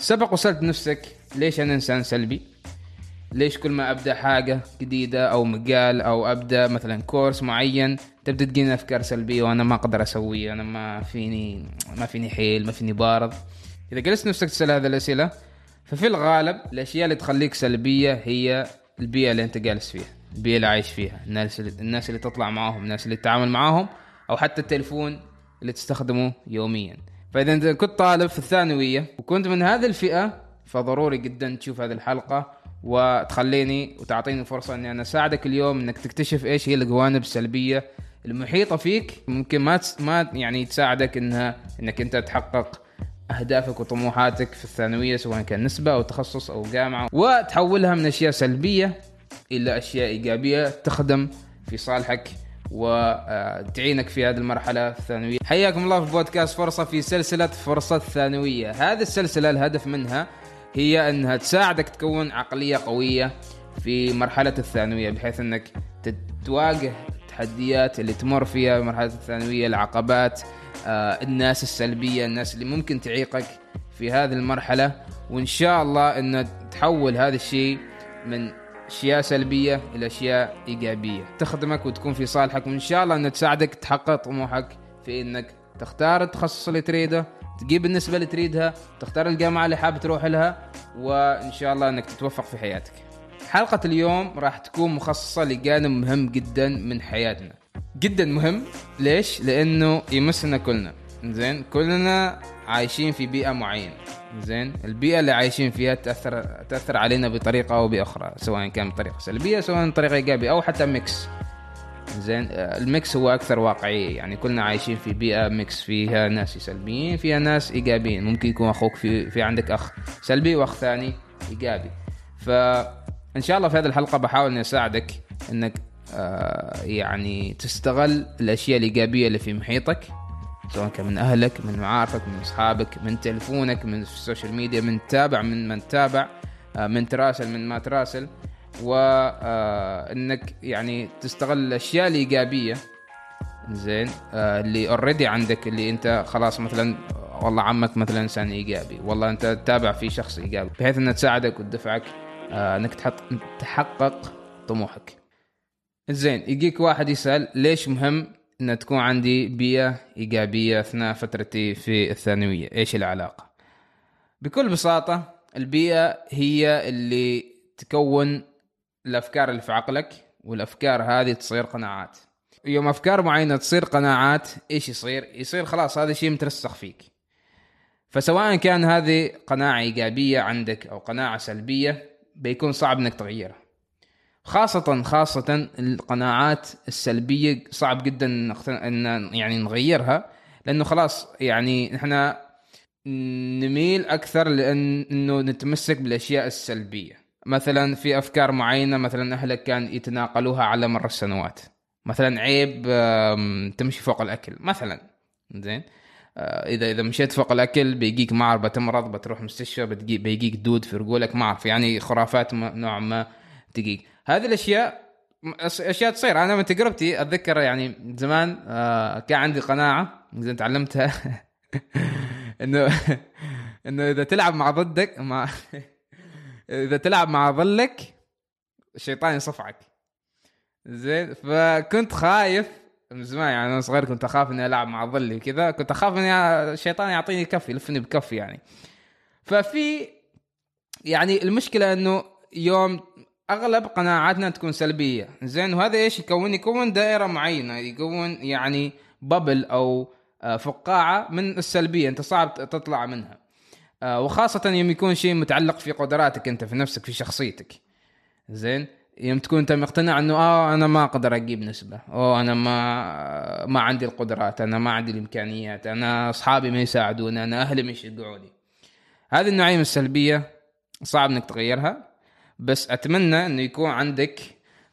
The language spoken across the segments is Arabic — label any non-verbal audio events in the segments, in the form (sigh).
سبق وسألت نفسك ليش أنا إنسان سلبي؟ ليش كل ما أبدأ حاجة جديدة أو مجال أو أبدأ مثلا كورس معين تبدأ تجيني أفكار سلبية وأنا ما أقدر أسويه أنا ما فيني ما فيني حيل ما فيني بارد. إذا جلست نفسك تسأل هذه الأسئلة ففي الغالب الأشياء اللي تخليك سلبية هي البيئة اللي أنت جالس فيها البيئة اللي عايش فيها الناس اللي, الناس اللي تطلع معاهم الناس اللي تتعامل معاهم أو حتى التلفون اللي تستخدمه يوميا. فإذا انت كنت طالب في الثانوية وكنت من هذه الفئة فضروري جدا تشوف هذه الحلقة وتخليني وتعطيني فرصة إني أنا أساعدك اليوم إنك تكتشف إيش هي الجوانب السلبية المحيطة فيك ممكن ما. ما يعني تساعدك انها إنك أنت تحقق أهدافك وطموحاتك في الثانوية سواء كان نسبة أو تخصص أو جامعة وتحولها من أشياء سلبية إلى أشياء إيجابية تخدم في صالحك وتعينك في هذه المرحلة الثانوية. حياكم الله في بودكاست فرصة في سلسلة فرصة ثانوية. هذه السلسلة الهدف منها هي أنها تساعدك تكون عقلية قوية في مرحلة الثانوية بحيث أنك تواجه التحديات اللي تمر فيها مرحلة الثانوية العقبات آه، الناس السلبية الناس اللي ممكن تعيقك في هذه المرحلة. وإن شاء الله أن تحول هذا الشيء من أشياء سلبية إلى أشياء إيجابية. تخدمك وتكون في صالحك وإن شاء الله انها تساعدك تحقق طموحك في إنك تختار التخصص اللي تريده تجيب النسبة اللي تريدها تختار الجامعة اللي حابب تروح لها وإن شاء الله إنك تتوفق في حياتك. حلقة اليوم راح تكون مخصصة لجانب مهم جدا من حياتنا. جدا مهم؟ ليش؟ لأنه يمسنا كلنا. زين كلنا عايشين في بيئة معينة. زين البيئة اللي عايشين فيها تأثر تأثر علينا بطريقة أو بأخرى سواء كان بطريقة سلبية سواء بطريقة إيجابية أو حتى mix زين ال mix هو أكثر واقعية. يعني كلنا عايشين في بيئة mix فيها ناس سلبيين فيها ناس إيجابيين. ممكن يكون أخوك في في عندك أخ سلبي وأخ ثاني إيجابي. فان شاء الله في هذه الحلقة بحاول إني أساعدك إنك آه يعني تستغل الأشياء الإيجابية اللي في محيطك. سواء كان من أهلك من معارفك من أصحابك من تلفونك من ال social media من تابع من من تابع آه، من تراسل من ما تراسل. وانك آه، يعني تستغل الأشياء الإيجابية. زين آه، اللي already عندك اللي أنت خلاص مثلا والله عمك مثلا إنسان إيجابي والله أنت تتابع في شخص إيجابي بحيث انها تساعدك وتدفعك إنك تحقق طموحك. زين يجيك واحد يسأل ليش مهم ان تكون عندي بيئة إيجابية أثناء فترتي في الثانوية. إيش العلاقة؟ بكل بساطة البيئة هي اللي تكون الأفكار اللي في عقلك والأفكار هذه تصير قناعات. يوم أفكار معينة تصير قناعات إيش يصير؟ يصير خلاص هذا شيء مترسخ فيك. فسواء كان هذه قناعة إيجابية عندك أو قناعة سلبية بيكون صعب إنك تغيرها. خاصة خاصة القناعات السلبية صعب جدا إن يعني نغيرها لأنه خلاص يعني إحنا نميل أكثر لأن نتمسك بالأشياء السلبية. مثلا في أفكار معينة مثلا أهلك كان يتناقلوها على مر السنوات. مثلا عيب تمشي فوق الأكل مثلا. زين؟ آه، اذا إذا مشيت فوق الأكل بيجيك معر بتمرض بتروح مستشفى بيجيك دود في رجولك ما اعرف يعني خرافات نوع ما تجيك. هذه الأشياء أشياء تصير. أنا من تجربتي أتذكر يعني زمان آه كان عندي قناعة زين تعلمتها. (laughs) إنه إنه إذا تلعب مع ضدك مع (laughs) إذا تلعب مع ظلك الشيطان يصفعك. زين فكنت خايف من زمان. يعني أنا صغير كنت أخاف إني ألعب مع ظلي كذا كنت أخاف ان الشيطان يعطيني كف يلفني بكف يعني. ففي يعني المشكلة إنه يوم أغلب قناعاتنا تكون سلبية. زين وهذا إيش؟ يكون يكون دائرة معينة. يكون يعني ببل أو آه، فقاعة من السلبية. أنت صعب تطلع منها. آه، وخاصة يوم يكون شيء متعلق في قدراتك أنت في نفسك في شخصيتك. زين يوم تكون أنت مقتنع إنه آه أنا ما أقدر أجيب نسبة. أو أنا ما ما عندي القدرات. أنا ما عندي الإمكانيات. أنا أصحابي ما يساعدوني. أنا أهلي ما يشجعوني. هذه النوعية من السلبية صعب إنك تغيرها. بس أتمنى إنه يكون عندك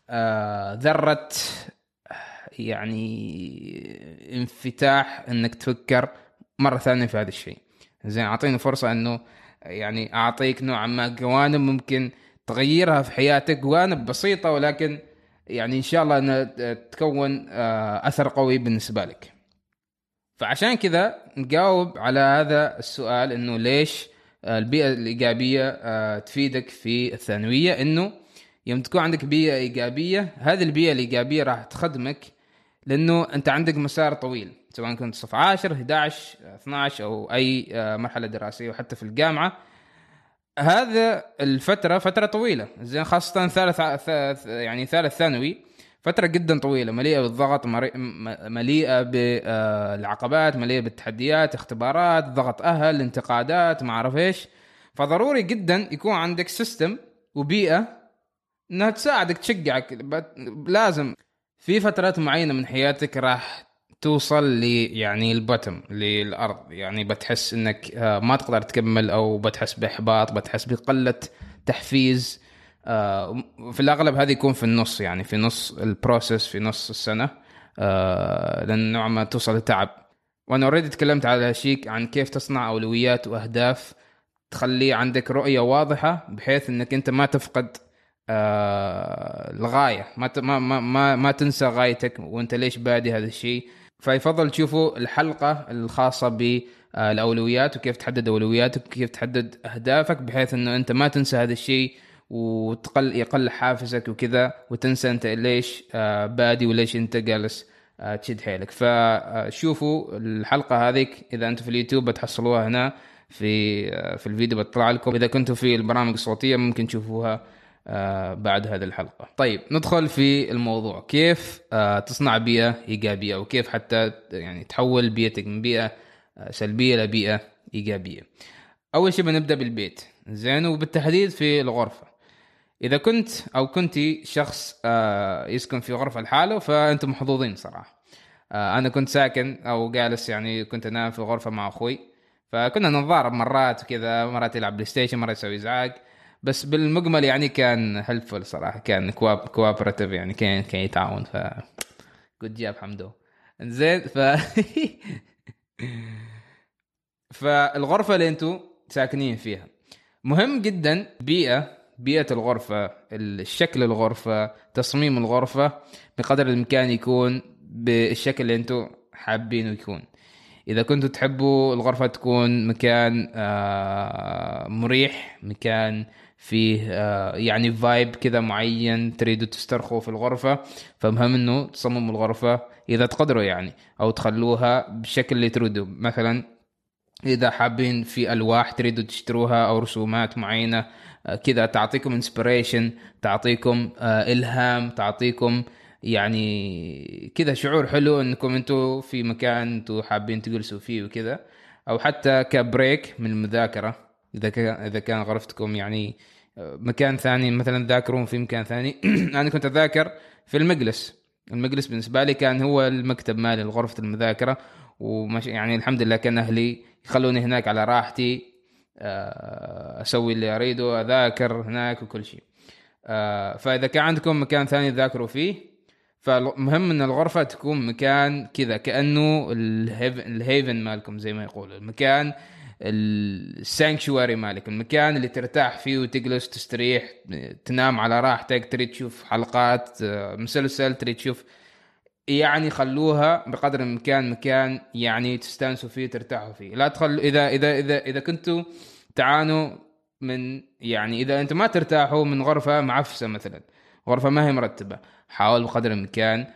آه ذرة يعني انفتاح إنك تفكر مرة ثانية في هذا الشيء. زين أعطيني فرصة إنه يعني أعطيك نوعا ما جوانب ممكن تغيرها في حياتك جوانب بسيطة ولكن يعني إن شاء الله إنها تكون آه أثر قوي بالنسبة لك. فعشان كذا نجاوب على هذا السؤال إنه ليش البيئة الإيجابية آه، تفيدك في الثانوية إنه يوم تكون عندك بيئة إيجابية هذه البيئة الإيجابية راح تخدمك لأنه أنت عندك مسار طويل سواء كنت صف 10 11 12 أو أي آه، مرحلة دراسية وحتى في الجامعة. هذا الفترة فترة طويلة زين خاصة ثالث يعني ثالث ثانوي. فترة جدا طويلة مليئة بالضغط مليئة بالعقبات مليئة بالتحديات اختبارات ضغط أهل انتقادات ما أعرف إيش. فضروري جدا يكون عندك system وبيئة إنها تساعدك تشجعك. لازم في فترات معينة من حياتك راح توصل ل يعني ال bottom للأرض. يعني بتحس إنك آه، ما تقدر تكمل أو بتحس بإحباط بتحس بقلة تحفيز. آه، في الأغلب هذا يكون في النص يعني في نص ال process في نص السنة آه، لأن نوعا ما توصل لتعب. وأنا already تكلمت على شيء عن كيف تصنع أولويات وأهداف تخلي عندك رؤية واضحة بحيث إنك أنت ما تفقد آه الغاية ما ما ما ما تنسى غايتك وأنت ليش بادي هذا الشيء. فيفضل تشوفوا الحلقة الخاصة بالأولويات وكيف تحدد أولوياتك وكيف تحدد أهدافك بحيث إنه أنت ما تنسى هذا الشيء. وتقل يقل حافزك وكذا وتنسى أنت ليش آه، بادي وليش أنت جالس آه، تشد حيلك فشوفوا الحلقة هذيك إذا أنتم في اليوتيوب بتحصلوها هنا في آه، في الفيديو بتطلع لكم إذا كنتوا في البرامج الصوتية ممكن تشوفوها بعد هذه الحلقة. طيب ندخل في الموضوع كيف تصنع بيئة إيجابية وكيف حتى يعني تحول بيئتك من بيئة سلبية لبيئة إيجابية. أول شيء بنبدأ بالبيت زين وبالتحديد في الغرفة. إذا كنت أو كنتي شخص آه، يسكن في غرفة لحاله فأنتم محظوظين صراحة. آه، أنا كنت ساكن أو جالس يعني كنت أنام في غرفة مع أخوي. فكنا نتضارب مرات وكذا مرات يلعب بلاي ستيشن مرات يسوي إزعاج. بس بالمجمل يعني كان helpful صراحة كان coop cooperative يعني كان كان يتعاون. ف good job حمدو. زين ف (laughs) فالغرفة اللي أنتم ساكنين فيها مهم جدا بيئة بيئة الغرفة الشكل الغرفة تصميم الغرفة بقدر الإمكان يكون بالشكل اللي أنتم حابينه يكون. إذا كنتوا تحبوا الغرفة تكون مكان آه، مريح مكان فيه آه، يعني فايب كذا معين تريدوا تسترخوا في الغرفة فمهم إنه تصمموا الغرفة إذا تقدروا يعني أو تخلوها بالشكل اللي تريدوا مثلا إذا حابين في ألواح تريدوا تشتروها أو رسومات معينة كذا تعطيكم انسبريشن تعطيكم آه، إلهام تعطيكم يعني كذا شعور حلو إنكم أنتم في مكان أنتم حابين تجلسوا فيه وكذا. أو حتى كبريك من المذاكرة إذا كان إذا كان غرفتكم يعني آه، مكان ثاني مثلا تذاكرون في مكان ثاني. (clears throat) أنا كنت أذاكر في المجلس. المجلس بالنسبة لي كان هو المكتب مالي غرفه المذاكرة. ومش يعني الحمد لله كان أهلي يخلوني هناك على راحتي آه، أسوي اللي أريده أذاكر هناك وكل شيء. آه، فإذا كان عندكم مكان ثاني تذاكروا فيه فالمهم إن الغرفة تكون مكان كذا كأنه الهيفن مالكم زي ما يقولوا. المكان السانكشواري مالك المكان اللي ترتاح فيه وتجلس تستريح تنام على راحتك تريد تشوف حلقات آه، مسلسل تريد تشوف يعني خلوها بقدر الإمكان مكان يعني تستانسوا فيه ترتاحوا فيه. لا تخلوا إذا إذا إذا إذا كنتوا تعانوا من يعني إذا أنتم ما ترتاحوا من غرفة معفسة مثلا غرفة ما هي مرتبة حاول بقدر الإمكان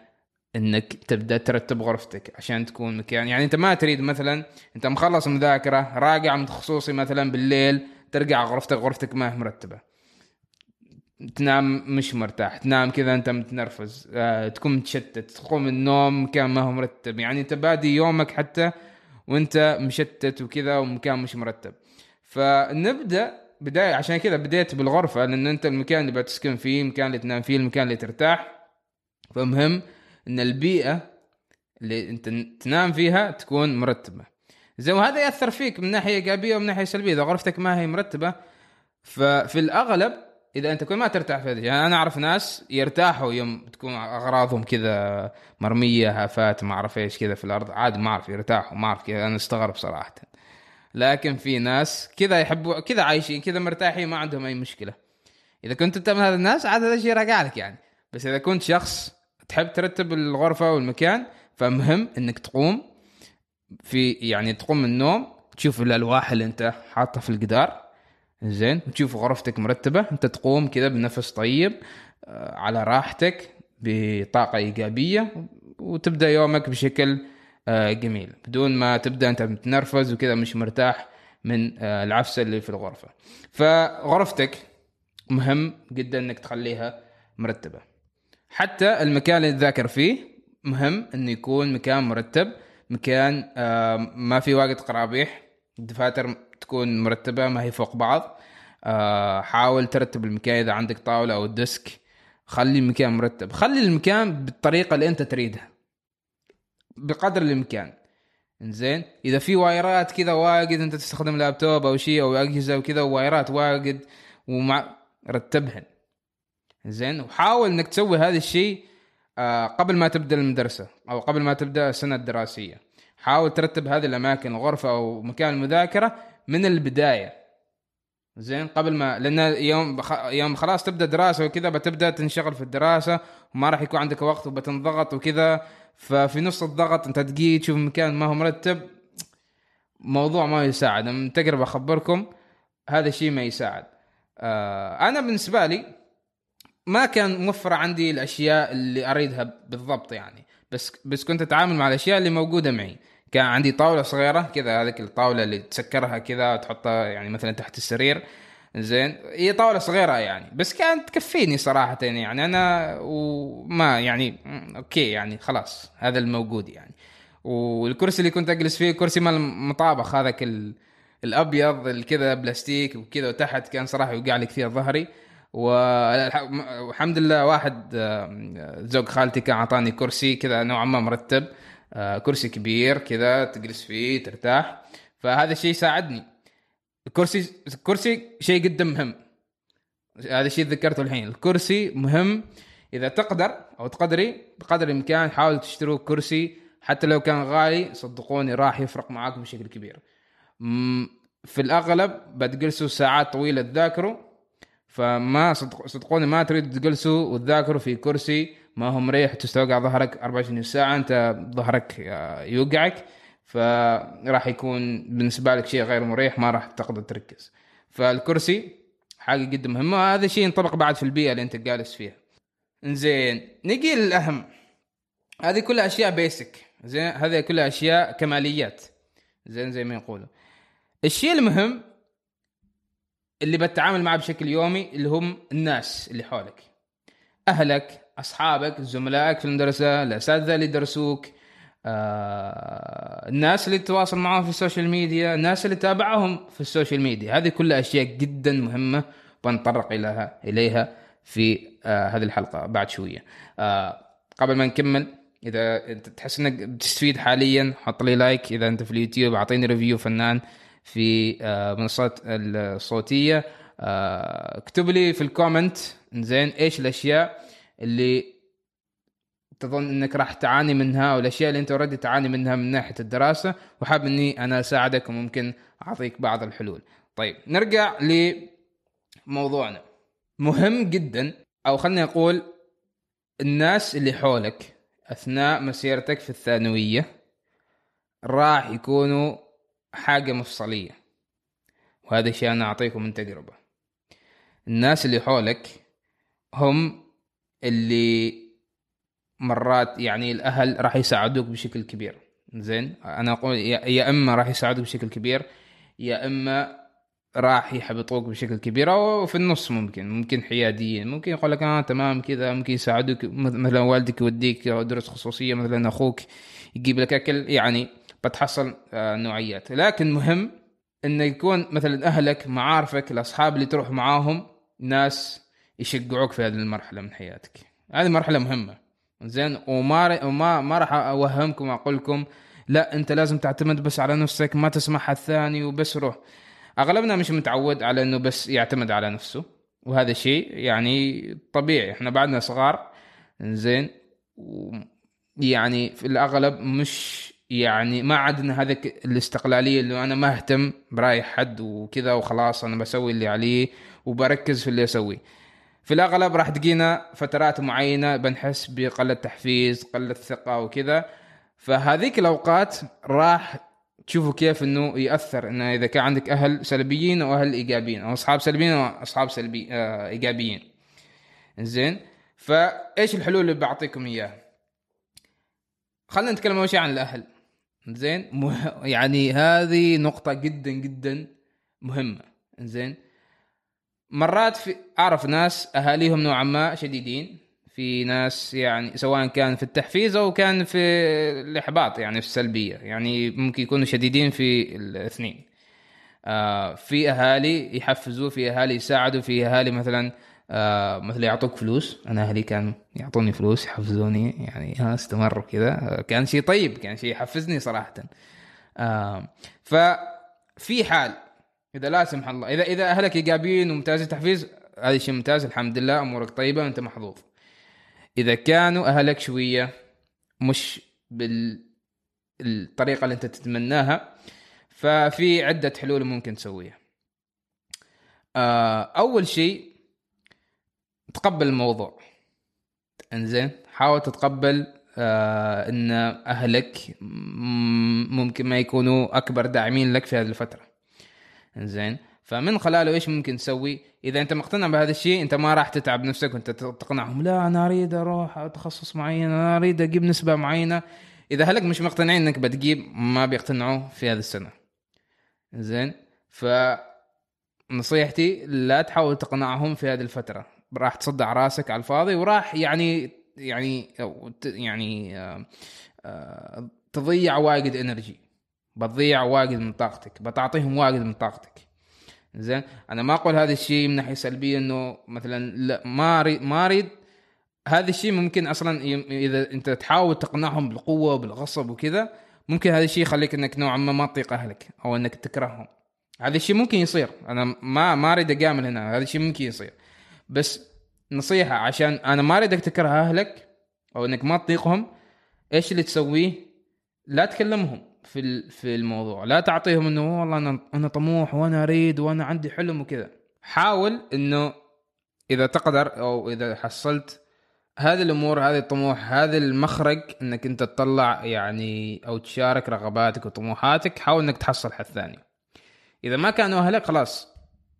إنك تبدأ ترتب غرفتك عشان تكون مكان. يعني أنت ما تريد مثلا أنت مخلص مذاكره راجع من خصوصي مثلا بالليل ترجع غرفتك غرفتك ما هي مرتبة. تنام مش مرتاح تنام كذا أنت متنرفز آه، تكون متشتت تقوم النوم مكان ما هو مرتب. يعني أنت بادي يومك حتى وأنت مشتت وكذا ومكان مش مرتب. فنبدأ بداية عشان كذا بديت بالغرفة لأن أنت المكان اللي بتسكن فيه المكان اللي تنام فيه المكان اللي ترتاح. فمهم إن البيئة اللي أنت تنام فيها تكون مرتبة. زي وهذا يأثر فيك من ناحية إيجابية ومن ناحية سلبية. إذا غرفتك ما هي مرتبة ففي الأغلب إذا أنت كل ما ترتاح في هذه يعني أنا أعرف ناس يرتاحوا يوم تكون أغراضهم كذا مرمية هافات ما أعرف إيش كذا في الأرض عادي ما أعرف يرتاحوا ما أعرف كذا أنا استغرب صراحة. لكن في ناس كذا يحبوا كذا عايشين كذا مرتاحين ما عندهم أي مشكلة. إذا كنت انت من هذا الناس عاد هذا الشيء راجع لك يعني. بس إذا كنت شخص تحب ترتب الغرفة والمكان فمهم إنك تقوم في يعني تقوم من النوم تشوف الألواح اللي أنت حاطها في الجدار. زين. وتشوف غرفتك مرتبة. انت تقوم كذا بنفس طيب آه، على راحتك بطاقة إيجابية وتبدأ يومك بشكل آه، جميل. بدون ما تبدأ انت متنرفز وكذا مش مرتاح من آه، العفسه اللي في الغرفة. فغرفتك مهم جدا انك تخليها مرتبة. حتى المكان اللي تذاكر فيه مهم إنه يكون مكان مرتب مكان ما في واجد قرابيح الدفاتر تكون مرتبة ما هي فوق بعض. آه، حاول ترتب المكان إذا عندك طاولة أو ديسك. خلي المكان مرتب. خلي المكان بالطريقة اللي أنت تريدها. بقدر الإمكان. زين إذا في وايرات كذا واجد أنت تستخدم لابتوب أو شيء أو أجهزة وكذا وايرات واجد ومع رتبهن. زين وحاول إنك تسوي هذا الشيء آه، قبل ما تبدأ المدرسة أو قبل ما تبدأ السنة الدراسية. حاول ترتب هذه الأماكن الغرفه أو مكان المذاكرة من البداية. زين قبل ما لأن يوم بخ... يوم خلاص تبدأ دراسة وكذا بتبدأ تنشغل في الدراسة وما راح يكون عندك وقت وبتنضغط وكذا. ففي نص الضغط أنت تجي تشوف مكان ما هو مرتب موضوع ما يساعد. من تجربة أخبركم هذا الشيء ما يساعد. آه أنا بالنسبة لي ما كان موفر عندي الأشياء اللي أريدها بالضبط يعني. بس بس كنت أتعامل مع الأشياء اللي موجودة معي. كان عندي طاولة صغيرة كذا هذيك الطاولة اللي تسكرها كذا وتحطها يعني مثلا تحت السرير. زين هي طاولة صغيرة يعني بس كانت تكفيني صراحة يعني. أنا وما يعني أوكي يعني خلاص هذا الموجود يعني. والكرسي اللي كنت أجلس فيه كرسي مال مطابخ هذاك الأبيض الكذا بلاستيك وكذا وتحت كان صراحة يوقع لي كثير ظهري. والحمد لله واحد زوج خالتي كان أعطاني كرسي كذا نوعا ما مرتب. كرسي كبير كذا تجلس فيه ترتاح. فهذا الشيء ساعدني. الكرسي الكرسي شيء جدا مهم. هذا الشيء ذكرته الحين. الكرسي مهم إذا تقدر أو تقدري بقدر الإمكان حاول تشتروا كرسي حتى لو كان غالي صدقوني راح يفرق معاكم بشكل كبير. في الأغلب بتجلسوا ساعات طويلة تذاكروا فما صدقوني ما تريد تجلسوا وتذاكروا في كرسي ما هو مريح تستوقع ظهرك 24 ساعة أنت ظهرك يوقعك فراح يكون بالنسبة لك شيء غير مريح ما راح تقدر تركز. فالكرسي حاجة جدا مهمة وهذا الشيء ينطبق بعد في البيئة اللي أنت جالس فيها. زين نجي للاهم هذه كلها أشياء بيسك زين هذه كلها أشياء كماليات. زين زي ما يقولوا. الشيء المهم اللي بتعامل معه بشكل يومي اللي هم الناس اللي حولك. أهلك أصحابك زملائك في المدرسة الاساتذه اللي درسوك آه، الناس اللي تتواصل معاهم في ال social media الناس اللي تابعهم في ال social media. هذه كلها أشياء جدا مهمة بنتطرق إليها إليها في آه هذه الحلقة بعد شوية. آه قبل ما نكمل إذا أنت تحس إنك بتستفيد حاليا حط لي like. إذا أنت في اليوتيوب أعطيني review فنان في آه منصات الصوتية. آه اكتب لي في ال comment زين إيش الأشياء اللي تظن إنك راح تعاني منها أو الأشياء اللي أنت اوريدي تعاني منها من ناحية الدراسة وحاب إني أنا أساعدك وممكن أعطيك بعض الحلول. طيب نرجع لموضوعنا. مهم جدا أو خليني أقول الناس اللي حولك أثناء مسيرتك في الثانوية راح يكونوا حاجة مفصلية. وهذا الشيء أنا أعطيكم من تجربة. الناس اللي حولك هم اللي مرات يعني الأهل راح يساعدوك بشكل كبير. زين؟ أنا أقول يا إما راح يساعدوك بشكل كبير يا إما راح يحبطوك بشكل كبير أو في النص ممكن ممكن حياديين ممكن يقول لك آه تمام كذا ممكن يساعدوك مثلا والدك يوديك دروس خصوصية مثلا أخوك يجيب لك أكل يعني بتحصل آه نوعيات. لكن مهم إنه يكون مثلا أهلك معارفك الأصحاب اللي تروح معاهم ناس يشجعوك في هذه المرحلة من حياتك. هذه مرحلة مهمة. زين وما وما ما راح أوهمكم واقول لكم لا أنت لازم تعتمد بس على نفسك ما تسمح الثاني وبس روح. أغلبنا مش متعود على إنه بس يعتمد على نفسه وهذا شيء يعني طبيعي. إحنا بعدنا صغار زين يعني في الأغلب مش يعني ما عندنا هذه الاستقلالية اللي أنا ما اهتم برأي حد وكذا وخلاص أنا بسوي اللي عليه وبركز في اللي أسويه. في الأغلب راح تجينا فترات معينة بنحس بقلة تحفيز قلة ثقة وكذا. فهذيك الأوقات راح تشوفوا كيف إنه يأثر إنه إذا كان عندك أهل سلبيين أو أهل إيجابيين أو أصحاب سلبيين أو أصحاب سلبي آه إيجابيين. زين فإيش الحلول اللي بعطيكم إياها؟ خلينا نتكلم أول شيء عن الأهل. زين مه... يعني هذه نقطة جدا جدا مهمة. زين مرات في أعرف ناس أهاليهم نوعا ما شديدين. في ناس يعني سواء كان في التحفيز أو كان في الإحباط يعني في السلبية يعني ممكن يكونوا شديدين في الاثنين. آه في أهالي يحفزوا في أهالي يساعدوا في أهالي مثلا آه مثلا يعطوك فلوس. أنا أهلي كانوا يعطوني فلوس يحفزوني يعني ها استمر كذا. كان شيء طيب كان شيء يحفزني صراحة. آه ففي حال إذا لا سمح الله. اذا إذا أهلك إيجابيين وممتازين تحفيز هذا شيء ممتاز الحمد لله أمورك طيبة وانت محظوظ. إذا كانوا أهلك شوية مش بالطريقة اللي أنت تتمناها ففي عدة حلول ممكن تسويها. آه، أول شيء تقبل الموضوع. إنزين حاول تتقبل آه إن أهلك ممكن ما يكونوا أكبر داعمين لك في هذه الفترة. إنزين. فمن خلاله إيش ممكن تسوي؟ إذا أنت مقتنع بهذا الشيء أنت ما راح تتعب نفسك وأنت تقنعهم لا أنا أريد أروح تخصص معين أنا أريد أجيب نسبة معينة. إذا اهلك مش مقتنعين إنك بتجيب ما بيقتنعوا في هذه السنة. زين ف نصيحتي لا تحاول تقنعهم في هذه الفترة. راح تصدع راسك على الفاضي وراح يعني يعني يعني آه، آه، تضيع واجد إنرجي. بتضيع واجد من طاقتك بتعطيهم واجد من طاقتك. زين؟ أنا ما أقول هذا الشيء من ناحية سلبية إنه مثلا لا ما أريد ما أريد هذا الشيء ممكن أصلا إذا أنت تحاول تقنعهم بالقوة وبالغصب وكذا ممكن هذا الشيء يخليك إنك نوعا ما ما تطيق أهلك أو إنك تكرههم. هذا الشيء ممكن يصير. أنا ما ما أريد اجامل هنا هذا الشيء ممكن يصير. بس نصيحة عشان أنا ما أريدك تكره أهلك أو إنك ما تطيقهم إيش اللي تسويه؟ لا تكلمهم. في في الموضوع. لا تعطيهم إنه والله أنا أنا طموح وأنا أريد وأنا عندي حلم وكذا. حاول إنه إذا تقدر أو إذا حصلت هذه الأمور هذه الطموح هذا المخرج إنك أنت تطلع يعني أو تشارك رغباتك وطموحاتك حاول إنك تحصل حد ثاني. إذا ما كانوا أهلك خلاص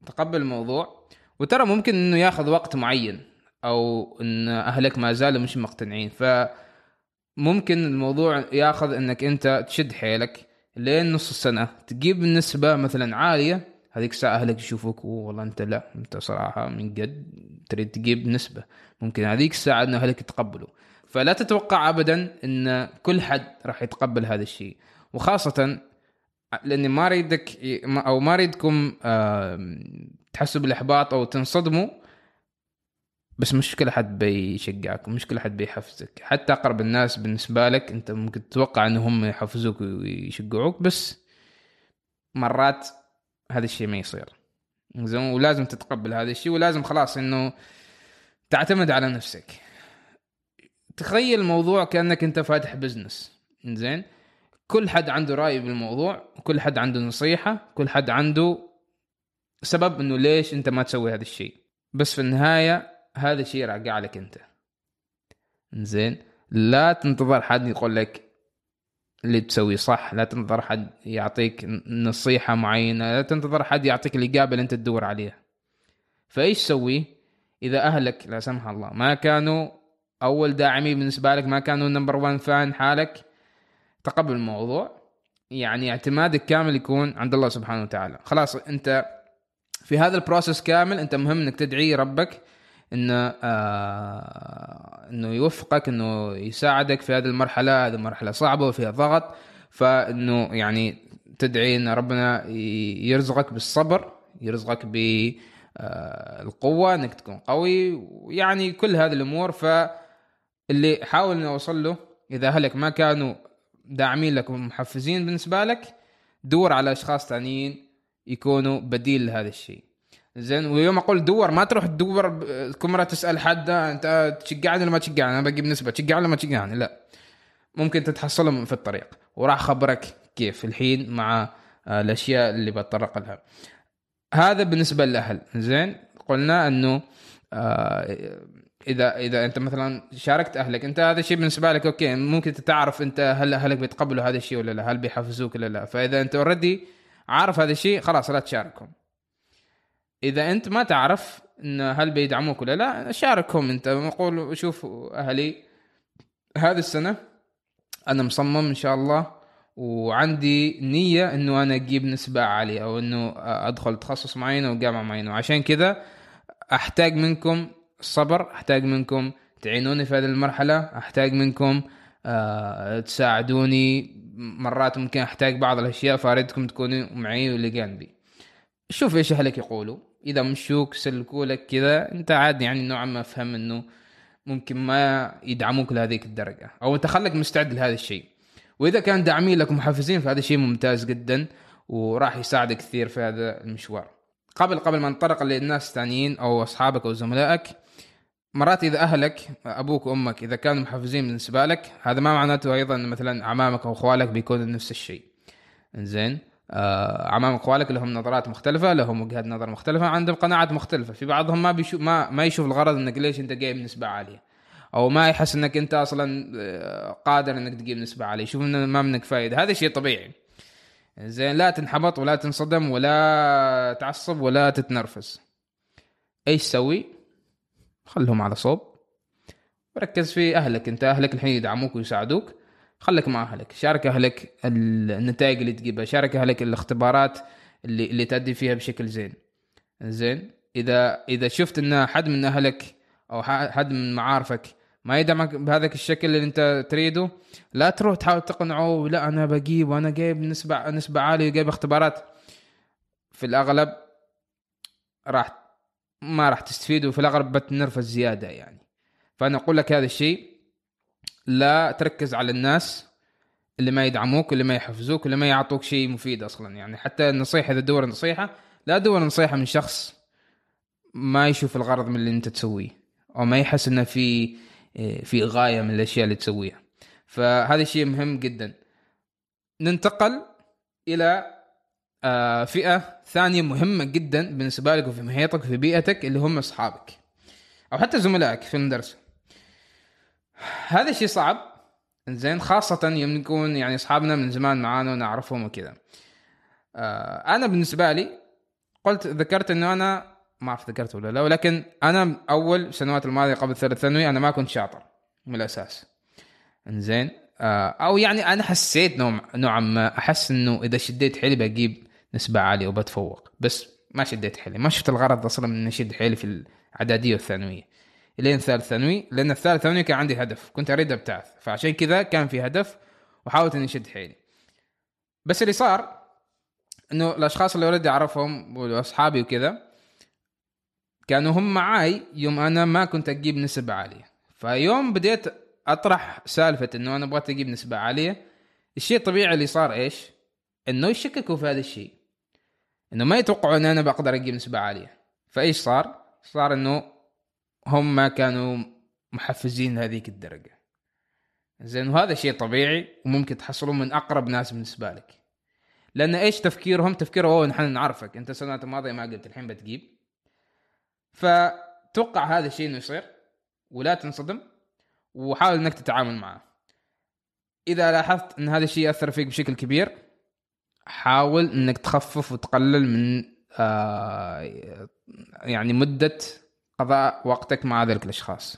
تقبل الموضوع. وترى ممكن إنه ياخذ وقت معين أو إن أهلك ما زالوا مش مقتنعين. ف ممكن الموضوع ياخذ انك انت تشد حيلك لين نص السنة. تجيب نسبة مثلا عالية هذيك الساعة أهلك يشوفوك والله أنت لا أنت صراحة من قد تريد تجيب نسبة. ممكن هذيك الساعة ان أهلك يتقبلوا. فلا تتوقع ابدا إن كل حد راح يتقبل هذا الشيء. وخاصة لأني ما أريدك أو ما أريدكم تحسوا بالإحباط أو تنصدموا بس مش كل حد بيشجعك مش كل حد بيحفزك. حتى أقرب الناس بالنسبة لك أنت ممكن تتوقع ان هم يحفزوك ويشجعوك بس مرات هذا الشيء ما يصير. زين ولازم تتقبل هذا الشيء ولازم خلاص إنه تعتمد على نفسك. تخيل الموضوع كأنك أنت فاتح بزنس زين كل حد عنده رأي بالموضوع كل حد عنده نصيحة كل حد عنده سبب إنه ليش أنت ما تسوي هذا الشيء. بس في النهاية هذا الشيء راجع لك أنت. زين لا تنتظر حد يقول لك اللي تسويه صح لا تنتظر حد يعطيك نصيحة معينة لا تنتظر حد يعطيك الإجابة اللي أنت تدور عليها فإيش تسوي؟ إذا أهلك لا سمح الله ما كانوا أول داعمين بالنسبة لك ما كانوا number one fan حالك تقبل الموضوع. يعني اعتمادك كامل يكون عند الله سبحانه وتعالى. خلاص أنت في هذا ال process كامل أنت مهم أنك تدعي ربك إنه آه إنه يوفقك إنه يساعدك في هذه المرحلة. هذه مرحلة صعبة وفيها ضغط. فإنه يعني تدعي إن ربنا يرزقك بالصبر يرزقك بالقوه إنك تكون قوي. ويعني كل هذه الأمور. فاللي حاول انه أوصل له إذا أهلك ما كانوا داعمين لك ومحفزين بالنسبة لك دور على أشخاص ثانيين يكونوا بديل لهذا الشيء. زين ويوم أقول دور ما تروح تدور مرة تسأل حد أنت تشجعني ولا ما تشجعني؟ أنا بجيب نسبة تشجعني ولا ما تشجعني؟ لا. ممكن تتحصلهم في الطريق. وراح أخبرك كيف. الحين مع آه، الأشياء اللي بتطرق لها. هذا بالنسبة للأهل. زين قلنا إنه آه، إذا إذا أنت مثلا شاركت أهلك أنت هذا الشيء بالنسبة لك okay ممكن تعرف أنت هل أهلك بيتقبلوا هذا الشيء ولا لا هل بيحفزوك ولا لا. فإذا أنت already عارف هذا الشيء خلاص لا تشاركهم. إذا أنت ما تعرف إن هل بيدعموك ولا لا شاركهم أنت. نقول شوف أهلي هذه السنة أنا مصمم إن شاء الله وعندي نية إنه أنا أجيب نسبة عالية أو إنه أدخل تخصص معين أو جامعة معينة. وعشان كذا أحتاج منكم الصبر أحتاج منكم تعينوني في هذه المرحلة أحتاج منكم أه تساعدوني مرات ممكن أحتاج بعض الأشياء فاردكم تكونوا معي واللي جنبي. شوف إيش أهلك يقولوا. إذا مشوك سلكوا لك كذا أنت عادي يعني نوعا ما فهم إنه ممكن ما يدعموك لهذيك الدرجة أو أنت خلك مستعد لهذا الشيء. وإذا كان داعمين لك محفزين فهذا شيء ممتاز جدا وراح يساعدك كثير في هذا المشوار. قبل قبل ما ننطلق للناس الثانيين أو أصحابك أو زملائك مرات إذا أهلك أبوك وأمك إذا كانوا محفزين بالنسبة لك هذا ما معناته أيضا مثلا أعمامك أو أخوالك بيكونوا نفس الشيء. زين عمام اخوالك لهم نظرات مختلفة لهم وجهات نظر مختلفة عندهم قناعات مختلفة. في بعضهم ما بيشوف ما ما يشوف الغرض إنك ليش أنت جايب نسبه عالية. أو ما يحس إنك أنت أصلا آه، قادر إنك تجيب نسبة عالية يشوف إنه ما منك فائده هذا شيء طبيعي. زين لا تنحبط ولا تنصدم ولا تعصب ولا تتنرفز. إيش تسوي؟ خلهم على صوب. وركز في أهلك. أنت أهلك الحين يدعموك ويساعدوك. خليك مع أهلك شارك أهلك النتائج اللي تجيبها شارك أهلك الاختبارات اللي اللي تأدي فيها بشكل زين. زين؟ اذا إذا شفت إن حد من أهلك أو حد من معارفك ما يدعمك بهذاك الشكل اللي أنت تريده لا تروح تحاول تقنعه لا أنا بجيب وأنا جايب نسبه نسبة عالية وجايب اختبارات. في الأغلب راح ما راح تستفيد وفي الأغلب بتنرفز زيادة يعني. فأنا أقول لك هذا الشيء لا تركز على الناس اللي ما يدعموك واللي ما يحفزوك واللي ما يعطوك شيء مفيد أصلا. يعني حتى النصيحة إذا تدور نصيحة لا تدور نصيحة من شخص ما يشوف الغرض من اللي أنت تسويه أو ما يحس إنه في في غاية من الأشياء اللي تسويها. فهذا شيء مهم جدا. ننتقل إلى آه، فئة ثانية مهمة جدا بالنسبة لك وفي محيطك وفي بيئتك اللي هم أصحابك أو حتى زملائك في المدرسة. هذا الشيء صعب زين خاصة يوم نكون يعني أصحابنا من زمان معانا ونعرفهم وكذا. آه أنا بالنسبة لي قلت ذكرت إنه أنا ما أعرف ذكرت ولا لا ولكن أنا أول السنوات الماضية قبل ثالث ثانوي أنا ما كنت شاطر من الأساس. إنزين آه أو يعني أنا حسيت نوع نوعا ما أحس إنه إذا شديت حيلي بجيب نسبة عالية وبتفوق بس ما شديت حيلي ما شفت الغرض أصلا من أشد حيلي في الإعدادية والثانوية. لين ثالث ثانوي لأن الثالث ثانوي كان عندي هدف كنت أريد أبتعث فعشان كذا كان في هدف وحاولت إني أشد حيلي بس اللي صار إنه الأشخاص اللي أوريدي أعرفهم وأصحابي وكذا كانوا هم معاي يوم أنا ما كنت أجيب نسبة عالية فيوم بديت أطرح سالفة إنه أنا بغيت أجيب نسبة عالية الشيء الطبيعي اللي صار إيش؟ إنه يشككوا في هذا الشيء إنه ما يتوقعوا ان أنا بقدر أجيب نسبة عالية فإيش صار؟ صار إنه هم ما كانوا محفزين لهذيك الدرجة. زين وهذا شيء طبيعي وممكن تحصلون من أقرب ناس بالنسبة لك. لأن إيش تفكيرهم؟ تفكيرهم أوه نحن نعرفك أنت السنوات الماضيه ما قلت الحين بتجيب. فتوقع هذا الشيء إنه يصير ولا تنصدم وحاول إنك تتعامل معه. إذا لاحظت إن هذا الشيء يأثر فيك بشكل كبير حاول إنك تخفف وتقلل من آه يعني مدة قضاء وقتك مع ذلك الأشخاص.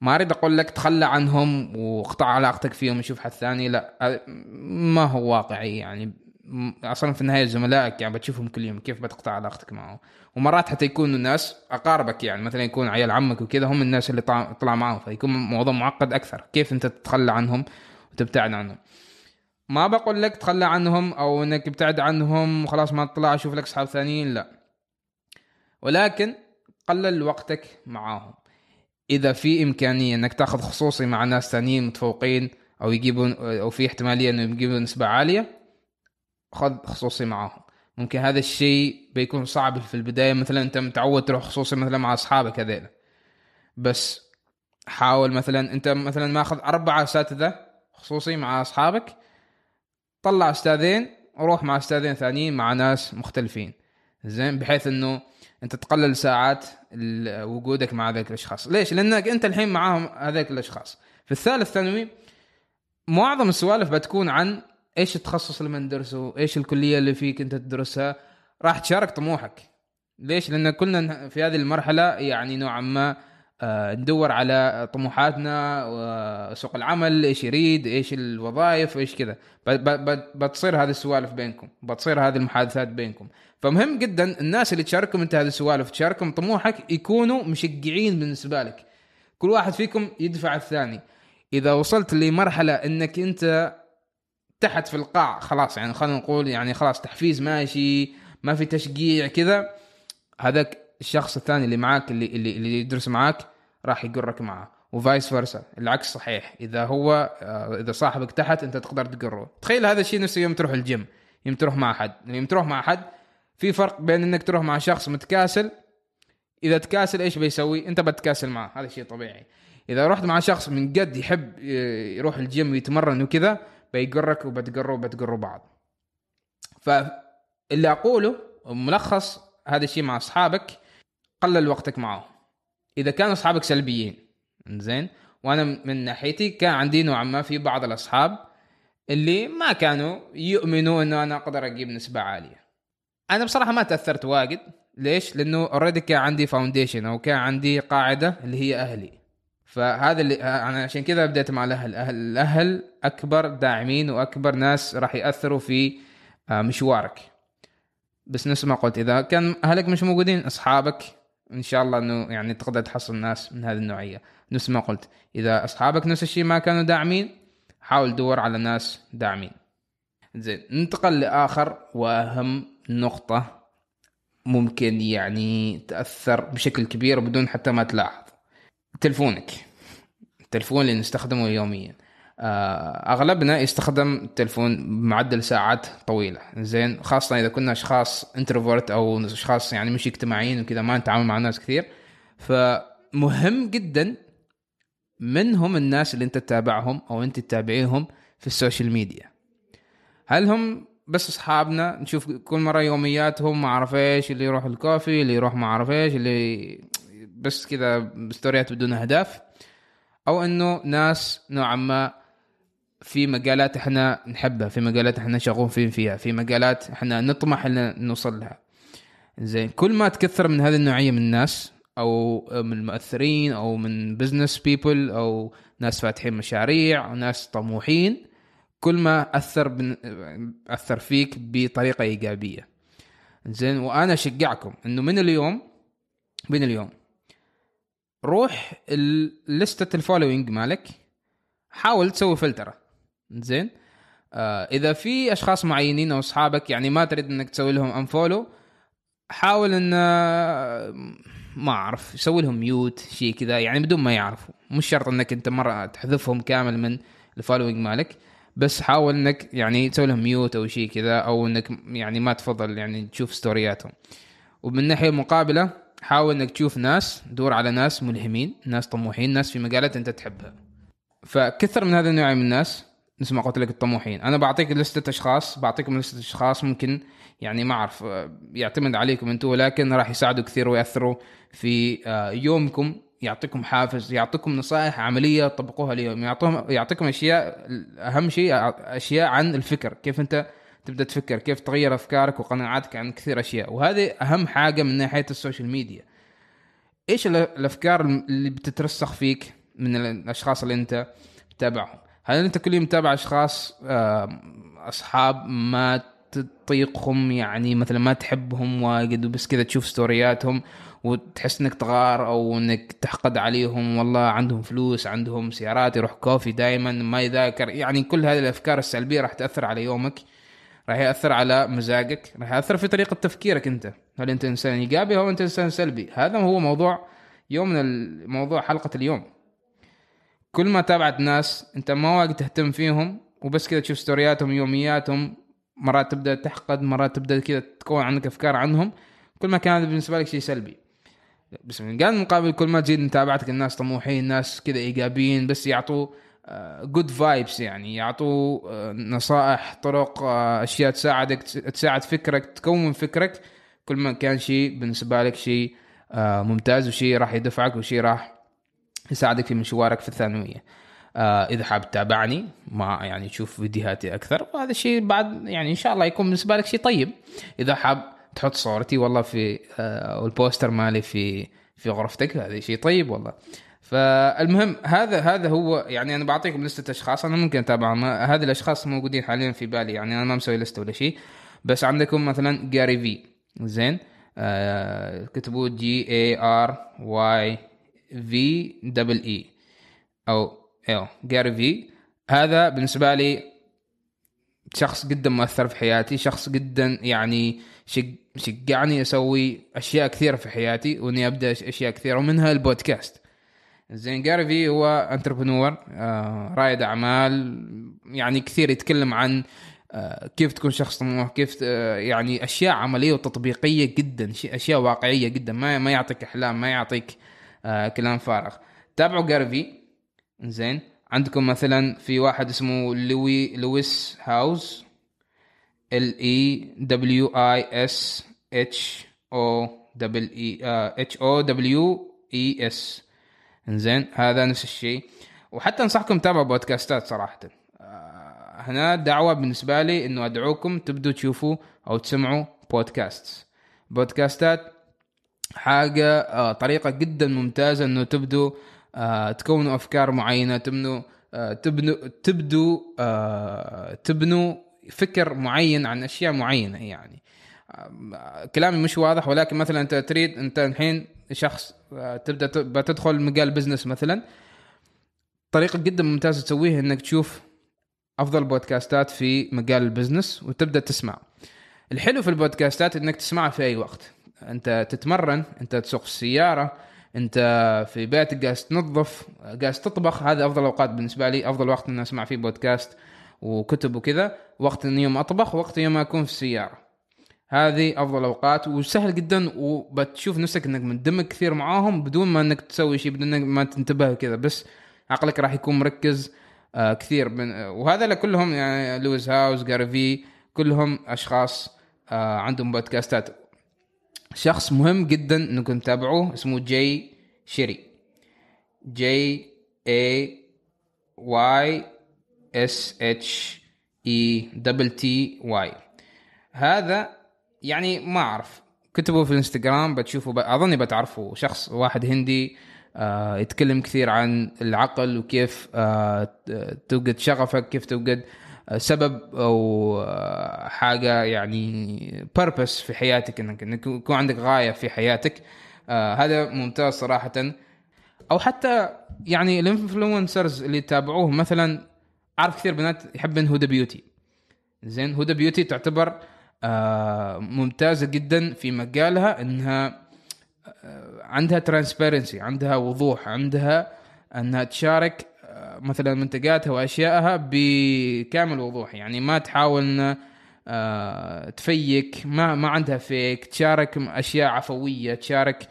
ما اريد أقول لك تخلى عنهم واقطع علاقتك فيهم وشوف حد ثاني. لا ما هو واقعي يعني. أصلا في النهاية زملائك يعني بتشوفهم كل يوم كيف بتقطع علاقتك معهم. ومرات حتى يكونوا الناس أقاربك يعني مثلا يكون عيال عمك وكذا هم الناس اللي طلع معهم فيكون موضوع معقد أكثر. كيف أنت تتخلى عنهم وتبتعد عنهم؟ ما بقول لك تخلى عنهم أو إنك ابتعد عنهم وخلاص ما تطلع أشوف لك أصحاب ثانيين لا. ولكن قلل وقتك معاهم. إذا في إمكانية إنك تأخذ خصوصي مع ناس ثانيين متفوقين أو يجيبون أو في احتمالية انه يجيبون نسبة عالية خذ خصوصي معاهم. ممكن هذا الشيء بيكون صعب في البداية مثلا أنت متعود تروح خصوصي مثلا مع أصحابك هذيلا. بس حاول مثلا أنت مثلا ماخذ أربعة اساتذه خصوصي مع أصحابك طلع أستاذين وروح مع أستاذين ثانيين مع ناس مختلفين. زين بحيث إنه أنت تقلل ساعات وجودك مع ذلك الأشخاص. ليش؟ لأنك أنت الحين معاهم هذيك الأشخاص. في الثالث ثانوي معظم السوالف بتكون عن إيش التخصص اللي بندرسه إيش الكلية اللي فيك أنت تدرسها. راح تشارك طموحك. ليش؟ لأن كلنا في هذه المرحلة يعني نوعا ما ندور على طموحاتنا وسوق العمل إيش يريد إيش الوظائف إيش كذا. بتصير هذه السوالف بينكم بتصير هذه المحادثات بينكم. فمهم جدا الناس اللي تشاركهم أنت هذه السوالف تشاركهم طموحك يكونوا مشجعين بالنسبة لك. كل واحد فيكم يدفع الثاني. إذا وصلت لمرحلة إنك أنت تحت في القاع خلاص يعني خلينا نقول يعني خلاص تحفيز ماشي ما في تشجيع كذا هذاك الشخص الثاني اللي معاك اللي اللي, اللي يدرس معاك راح يقرك معاه و vice versa. العكس صحيح. إذا هو آه، إذا صاحبك تحت أنت تقدر تقره. تخيل هذا الشيء نفسه يوم تروح الجيم يوم تروح مع أحد. يوم تروح مع أحد في فرق بين إنك تروح مع شخص متكاسل إذا تكاسل إيش بيسوي؟ أنت بتكاسل معه. هذا شيء طبيعي. إذا رحت مع شخص من قد يحب ي- يروح الجيم ويتمرن وكذا بيقرك وبتقروا وبتقروا بعض. فاللي أقوله ملخص هذا الشيء مع أصحابك. قلل وقتك معهم إذا كانوا أصحابك سلبيين زين وأنا من ناحيتي كان عندي نوعا ما في بعض الأصحاب اللي ما كانوا يؤمنوا إنه أنا أقدر أجيب نسبة عالية. أنا بصراحة ما تأثرت واجد. ليش؟ لأنه already كان عندي foundation أو كان عندي قاعدة اللي هي أهلي. فهذا اللي أنا عشان كذا بديت مع الأهل. الاهل الأهل أكبر داعمين وأكبر ناس راح يأثروا في آه، مشوارك. بس نفس ما قلت إذا كان أهلك مش موجودين أصحابك إن شاء الله إنه يعني تقدر تحصل ناس من هذه النوعية. نفس ما قلت إذا أصحابك نفس الشيء ما كانوا داعمين حاول تدور على ناس داعمين. زين ننتقل لآخر وأهم نقطة ممكن يعني تأثر بشكل كبير بدون حتى ما تلاحظ. تلفونك. التلفون اللي نستخدمه يوميا. أغلبنا يستخدم التلفون بمعدل ساعات طويلة. زين خاصة إذا كنا أشخاص انتروفورت أو أشخاص يعني مش اجتماعيين وكذا ما نتعامل مع ناس كثير. فمهم جدا من هم الناس اللي أنت تتابعهم أو أنت تتابعيهم في ال social media. هل هم بس أصحابنا؟ نشوف كل مرة يومياتهم ما أعرف إيش اللي يروح الكوفي اللي يروح ما أعرف إيش اللي بس كذا story ات بدون أهداف. أو إنه ناس نوعا ما في مجالات إحنا نحبها في مجالات إحنا شغوفين فيها في مجالات إحنا نطمح إن نوصل لها زين كل ما تكثر من هذه النوعية من الناس أو من المؤثرين أو من business people أو ناس فاتحين مشاريع أو ناس طموحين كل ما أثر بن... أثر فيك بطريقة إيجابية. زين وأنا أشجعكم إنه من اليوم من اليوم روح لستة ال following مالك حاول تسوي فلترة. زين. آه إذا في أشخاص معينين أو أصحابك يعني ما تريد إنك تسوي لهم unfollow حاول إن آه، ما أعرف سوي لهم mute شيء كذا يعني بدون ما يعرفوا. مش شرط إنك أنت مرة تحذفهم كامل من ال following مالك بس حاول إنك يعني تسوي لهم mute أو شيء كذا أو إنك يعني ما تفضل يعني تشوف story اتهم ومن الناحيه المقابلة حاول إنك تشوف ناس دور على ناس ملهمين ناس طموحين ناس في مجالات أنت تحبها. فكثر من هذا النوع من الناس مثل ما قلت لك الطموحين. أنا بعطيك لستة أشخاص بعطيكم لستة أشخاص ممكن يعني ما أعرف آه، يعتمد عليكم أنتم ولكن راح يساعدوا كثير ويأثروا في آه، يومكم يعطيكم حافز يعطيكم نصائح عملية تطبقوها اليوم. يعطوهم يعطيكم أشياء أهم شيء أشياء عن الفكر. كيف أنت تبدأ تفكر كيف تغير أفكارك وقناعاتك عن كثير أشياء. وهذه أهم حاجة من ناحية السوشيال ميديا. إيش ال- الأفكار اللي بتترسخ فيك من الأشخاص اللي أنت تتابعهم هل أنت كل يوم تتابع أشخاص آه، أصحاب ما تطيقهم؟ يعني مثلا ما تحبهم واجد وبس كذا تشوف ستورياتهم وتحس إنك تغار أو إنك تحقد عليهم والله عندهم فلوس عندهم سيارات يروح كوفي دائما ما يذاكر. يعني كل هذه الأفكار السلبية راح تأثر على يومك راح يأثر على مزاجك راح يأثر في طريقة تفكيرك أنت. هل أنت إنسان إيجابي أو أنت إنسان سلبي؟ هذا هو موضوع يومنا الموضوع حلقة اليوم. كل ما تابعت ناس أنت ما واجد تهتم فيهم وبس كذا تشوف story اتهم يومياتهم مرات تبدأ تحقد مرات تبدأ كذا تكون عندك أفكار عنهم. كل ما كان بالنسبة لك شيء سلبي. بس من قال المقابل كل ما تزيد متابعتك الناس طموحين ناس كذا إيجابيين بس يعطوا good vibes يعني يعطوا آه، نصائح طرق آه، أشياء تساعدك تساعد فكرك تكون فكرك. كل ما كان شيء بالنسبة لك شيء آه ممتاز وشيء راح يدفعك وشيء راح يساعدك في مشوارك في الثانوية. آه إذا حاب تتابعني مع يعني تشوف فيديوهاتي أكثر وهذا الشيء بعد يعني إن شاء الله يكون بالنسبة لك شيء طيب. إذا حاب تحط صورتي والله في آه والبوستر مالي في في غرفتك هذا شيء طيب والله. فالمهم هذا هذا هو يعني أنا بعطيكم لستة أشخاص أنا ممكن اتابعهم هذه الأشخاص موجودين حاليا في بالي يعني أنا ما مسوي لستة ولا شيء. بس عندكم مثلا Gary Vee زين؟ آه كتبوا G A R Y V double E أو إيوه Gary Vee هذا بالنسبة لي شخص جدا مؤثر في حياتي شخص جدا يعني شجعني أسوي أشياء كثيرة في حياتي وإني أبدأ أشياء كثيرة ومنها البودكاست. زين Gary Vee هو entrepreneur آه رائد أعمال يعني كثير يتكلم عن آه كيف تكون شخص طموح كيف يعني أشياء عملية وتطبيقية جدا أشياء واقعية جدا ما ما يعطيك إحلام ما يعطيك آه كلام فارغ. تابعوا Gary Vee زين عندكم مثلا في واحد اسمه لوي Lewis Howes L E W I S H O double E H O W E S إنزين. هذا نفس الشيء. وحتى أنصحكم تتابعوا بودكاستات صراحة. آه، هنا دعوة بالنسبة لي إنه أدعوكم تبدوا تشوفوا أو تسمعوا بودكاست بودكاستات حاجة آه، طريقة جدا ممتازة إنه تبدوا آه، تكونوا أفكار معينة تبنوا تبنوا تبدوا تبنوا فكر معين عن أشياء معينة يعني. كلامي مش واضح ولكن مثلا أنت تريد أنت الحين شخص آه، تبدأ بتدخل مجال business مثلا طريقة جدا ممتازة تسويها إنك تشوف أفضل بودكاستات في مجال ال business وتبدأ تسمع. الحلو في البودكاستات إنك تسمعها في أي وقت. انت تتمرن انت تسوق السيارة انت في بيتك جالس تنظف جالس تطبخ. هذا أفضل اوقات بالنسبة لي أفضل وقت إني أسمع فيه بودكاست وكتب وكذا وقت إني يوم أطبخ وقت يوم أكون في السيارة. هذه أفضل اوقات وسهل جدا وبتشوف نفسك إنك مندمج كثير معاهم بدون ما إنك تسوي شيء بدون ما تنتبه كذا بس عقلك راح يكون مركز آه كثير من وهذا كلهم يعني Lewis Howes Gary Vee كلهم أشخاص آه عندهم بودكاستات. شخص مهم جدا انكم تتابعوه اسمه Jay Shetty J A Y S H E double T Y هذا يعني ما أعرف. كتبوا في الإنستغرام بتشوفوا ب... أظني بتعرفوا شخص واحد هندي آه يتكلم كثير عن العقل وكيف آه توجد شغفك كيف توجد سبب أو آه حاجة يعني purpose في حياتك إنك إنك يكون عندك غاية في حياتك. آه هذا ممتاز صراحة. أو حتى يعني ال influencers اللي يتابعوه مثلا أعرف كثير بنات يحبن Huda Beauty. زين Huda Beauty تعتبر آه، ممتازة جدا في مجالها إنها آه، عندها transparency عندها وضوح عندها إنها تشارك مثلا منتجاتها وأشيائها بكامل وضوح. يعني ما تحاول ان ت fake ما ما عندها fake تشارك أشياء عفوية تشارك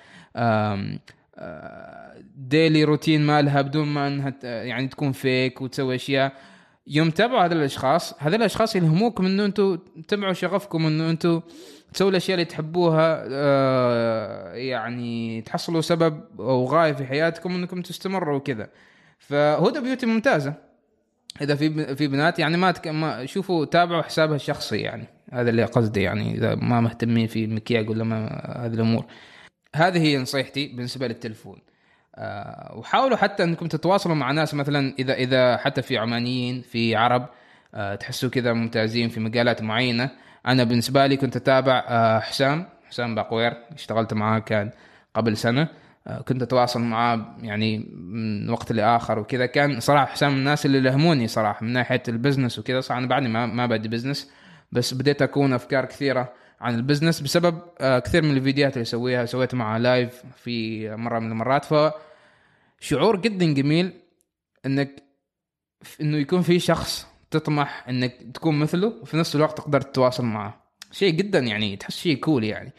ديلي روتين مالها بدون ما إنها يعني تكون فيك وتسوي أشياء. يوم تابعوا هذول الأشخاص هذول الأشخاص يلهموكم إنه أنتم تتبعوا شغفكم إنه أنتم تسووا الأشياء اللي تحبوها آه يعني تحصلوا سبب أو غاية في حياتكم إنكم تستمروا وكذا. فهدى بيوتي ممتازة. إذا في في بنات يعني ما, تك... ما شوفوا تابعوا حسابها الشخصي يعني. هذا اللي قصدي يعني إذا ما مهتمين في المكياج ولا ما هذه الأمور. هذه هي نصيحتي بالنسبة للتلفون. آه، وحاولوا حتى إنكم تتواصلوا مع ناس مثلا إذا إذا حتى في عمانيين في عرب آه، تحسوا كذا ممتازين في مجالات معينة. أنا بالنسبة لي كنت أتابع آه، حسام حسام باقوير اشتغلت معاه كان قبل سنة. كنت أتواصل معاه يعني من وقت لآخر وكذا. كان صراحة حسام من الناس اللي لهموني صراحة من ناحية ال business وكذا. صراحة أنا بعدني ما ما بديت business بس بديت أكون أفكار كثيرة عن ال business بسبب كثير من الفيديوهات اللي أسويها سويت معاه live في مرة من المرات. ف شعور جدا جميل إنك إنه يكون في شخص تطمح إنك تكون مثله وفي نفس الوقت تقدر تتواصل معه. شيء جدا يعني تحس شيء cool يعني.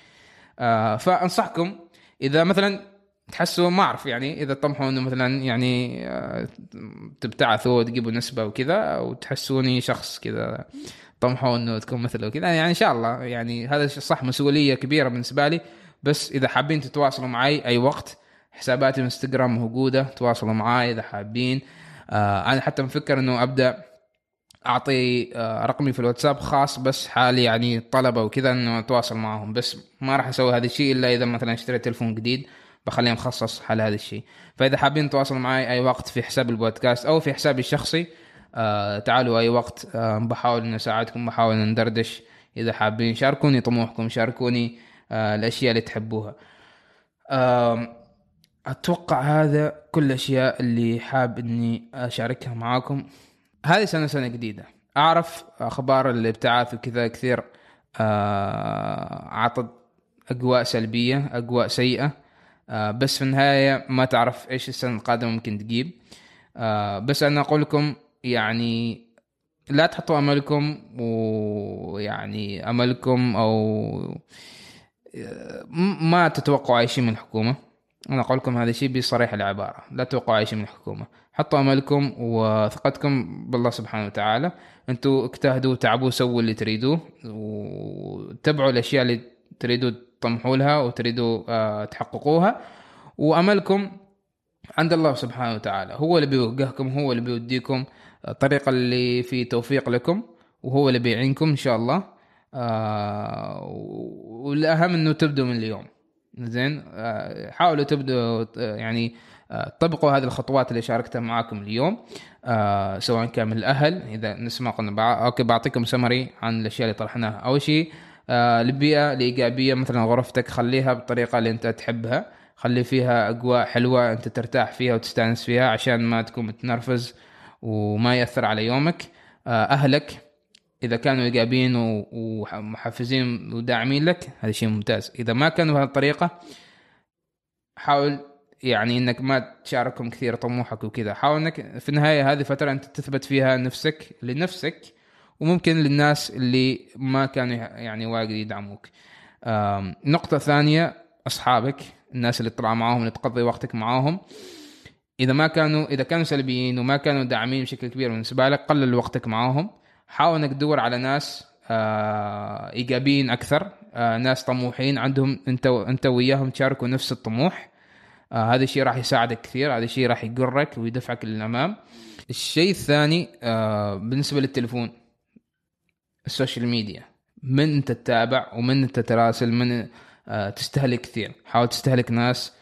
آه فأنصحكم إذا مثلا تحسوا ما أعرف يعني إذا طمحوا إنه مثلا يعني آه تبتعثوا وتجيبوا نسبة وكذا أو تحسوني شخص كذا طمحوا إنه تكون مثله كذا يعني إن شاء الله يعني هذا صح مسؤولية كبيرة بالنسبة لي. بس إذا حابين تتواصلوا معي أي وقت حساباتي إنستغرام موجودة تواصلوا معي إذا حابين. آه أنا حتى مفكر إنه أبدأ أعطي آه رقمي في الواتساب خاص بس حالي يعني طلبة وكذا إنه أتواصل معهم. بس ما راح أسوي هذا الشيء إلا إذا مثلا اشتريت تلفون جديد. بخليه مخصص حال هذا الشيء. فإذا حابين تواصلوا معي أي وقت في حساب البودكاست أو في حسابي الشخصي آه تعالوا أي وقت آه بحاول ان اساعدكم بحاول ندردش إذا حابين شاركوني طموحكم شاركوني آه الأشياء اللي تحبوها. آه أتوقع هذا كل الأشياء اللي حاب إني أشاركها معاكم. هذه سنة سنة جديدة. أعرف أخبار الإبتعاث وكذا كثير آه، اعطت أجواء سلبية أجواء سيئة. بس في النهاية ما تعرف إيش السنة القادمة ممكن تجيب. آه، بس أنا أقول لكم يعني لا تحطوا أملكم ويعني أملكم أو ما تتوقعوا أي شيء من الحكومة. أنا أقول لكم هذا الشيء بصريح العبارة لا توقعوا أي شيء من الحكومة. حطوا أملكم وثقتكم بالله سبحانه وتعالى. أنتم اجتهدوا تعبوا سووا اللي تريدوه وتبعوا الأشياء اللي تريدوا تطمحوا لها وتريدوا آه، تحققوها. وأملكم عند الله سبحانه وتعالى. هو اللي بيوجهكم هو اللي بيوديكم الطريقة اللي في توفيق لكم وهو اللي بيعينكم إن شاء الله. آه والأهم إنه تبدوا من اليوم. زين؟ آه حاولوا تبدوا يعني آه طبقوا هذه الخطوات اللي شاركتها معاكم اليوم. آه سواء كان من الأهل إذا نسمع قلنا أوكي بعطيكم سمري عن الأشياء اللي طرحناها. أول شيء آه البيئه الايجابيه مثلا غرفتك خليها بالطريقة اللي أنت تحبها. خلي فيها أجواء حلوة أنت ترتاح فيها وتستأنس فيها عشان ما تكون متنرفز وما يأثر على يومك. آه أهلك إذا كانوا ايجابيين ومحفزين وداعمين لك هذا شيء ممتاز. إذا ما كانوا بهذه الطريقة حاول يعني إنك ما تشاركهم كثير طموحك وكذا. حاول إنك في النهاية هذه فترة أنت تثبت فيها نفسك لنفسك وممكن للناس اللي ما كانوا يعني واجد يدعموك. نقطة ثانية أصحابك الناس اللي تطلع معاهم اللي تقضي وقتك معاهم. إذا ما كانوا إذا كانوا سلبيين وما كانوا داعمين بشكل كبير بالنسبة لك قلل وقتك معاهم. حاول إنك تدور على ناس آه إيجابيين أكثر. آه ناس طموحين عندهم أنت أنت وياهم تشاركوا نفس الطموح. آه هذا الشيء راح يساعدك كثير هذا الشيء راح يغيرك ويدفعك للأمام. الشيء الثاني بالنسبة للتليفون. ال social media. من أنت تتابع ومن أنت تراسل من آه تستهلك كثير. حاول تستهلك ناس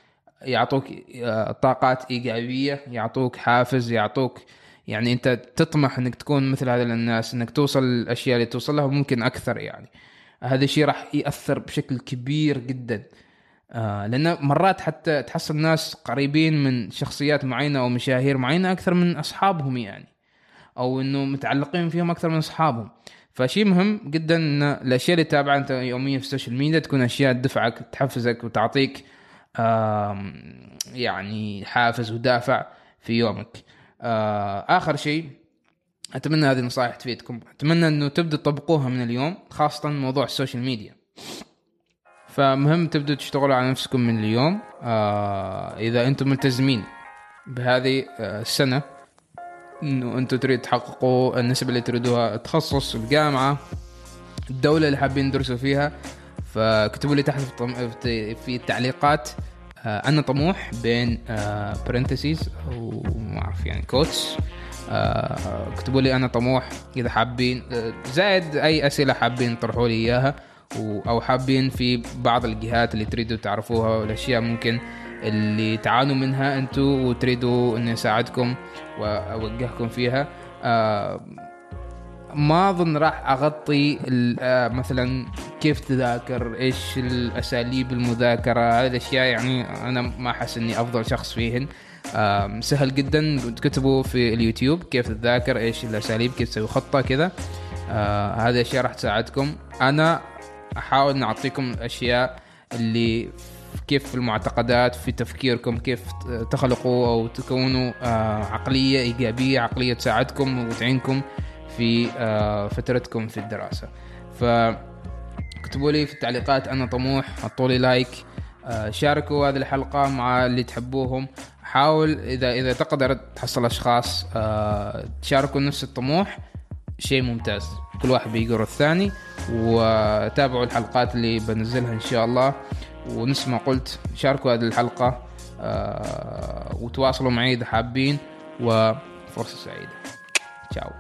يعطوك آه طاقات إيجابية يعطوك حافز يعطوك يعني أنت تطمح إنك تكون مثل هذول الناس إنك توصل الأشياء اللي توصل لها ممكن أكثر يعني. هذا الشيء راح يأثر بشكل كبير جدا. آه لأن مرات حتى تحصل ناس قريبين من شخصيات معينة أو مشاهير معينة أكثر من أصحابهم يعني أو إنه متعلقين فيهم أكثر من أصحابهم. فشيء مهم جدا إن الأشياء اللي تتابعها أنت يوميا في ال social media تكون أشياء تدفعك تحفزك وتعطيك يعني حافز ودافع في يومك. آه آخر شيء أتمنى هذه النصائح تفيدكم. أتمنى إنه تبدوا تطبقوها من اليوم خاصة موضوع ال social media. فمهم تبدوا تشتغلوا على نفسكم من اليوم. آه إذا أنتم ملتزمين بهذه آه، السنة إنه أنتم تريد تحققوا النسبة اللي تريدوها تخصص الجامعة الدولة اللي حابين تدرسوا فيها. فاكتبوا لي تحت في التعليقات آه، أنا طموح بين parentheses آه، وما أعرف يعني quotes آه، اكتبوا لي أنا طموح إذا حابين زائد أي أسئلة حابين تطرحوا لي إياها. أو حابين في بعض الجهات اللي تريدوا تعرفوها والأشياء ممكن اللي تعانوا منها أنتم وتريدوا اني اساعدكم وأوجهكم فيها. ما أظن راح أغطي آه، مثلا كيف تذاكر إيش الأساليب المذاكرة هذه الأشياء يعني أنا ما أحس إني أفضل شخص فيهن. سهل جدا تكتبوا في اليوتيوب كيف تذاكر إيش الأساليب كيف تسوي خطة كذا. آه، هذه الأشياء راح تساعدكم. أنا أحاول نعطيكم اشياء اللي كيف في المعتقدات في تفكيركم كيف تخلقوا أو تكونوا آه، عقلية إيجابية عقلية تساعدكم وتعينكم في آه، فترتكم في الدراسة. فاكتبوا لي في التعليقات أنا طموح حطوا لي لايك آه، شاركوا هذه الحلقة مع اللي تحبوهم. حاول إذا إذا تقدر تحصل أشخاص آه، تشاركوا نفس الطموح شيء ممتاز. كل واحد بيقرأ الثاني وتابعوا الحلقات اللي بنزلها إن شاء الله. ونفس ما قلت شاركوا هذه الحلقة آه، وتواصلوا معي إذا حابين وفرصة سعيدة. تشاو.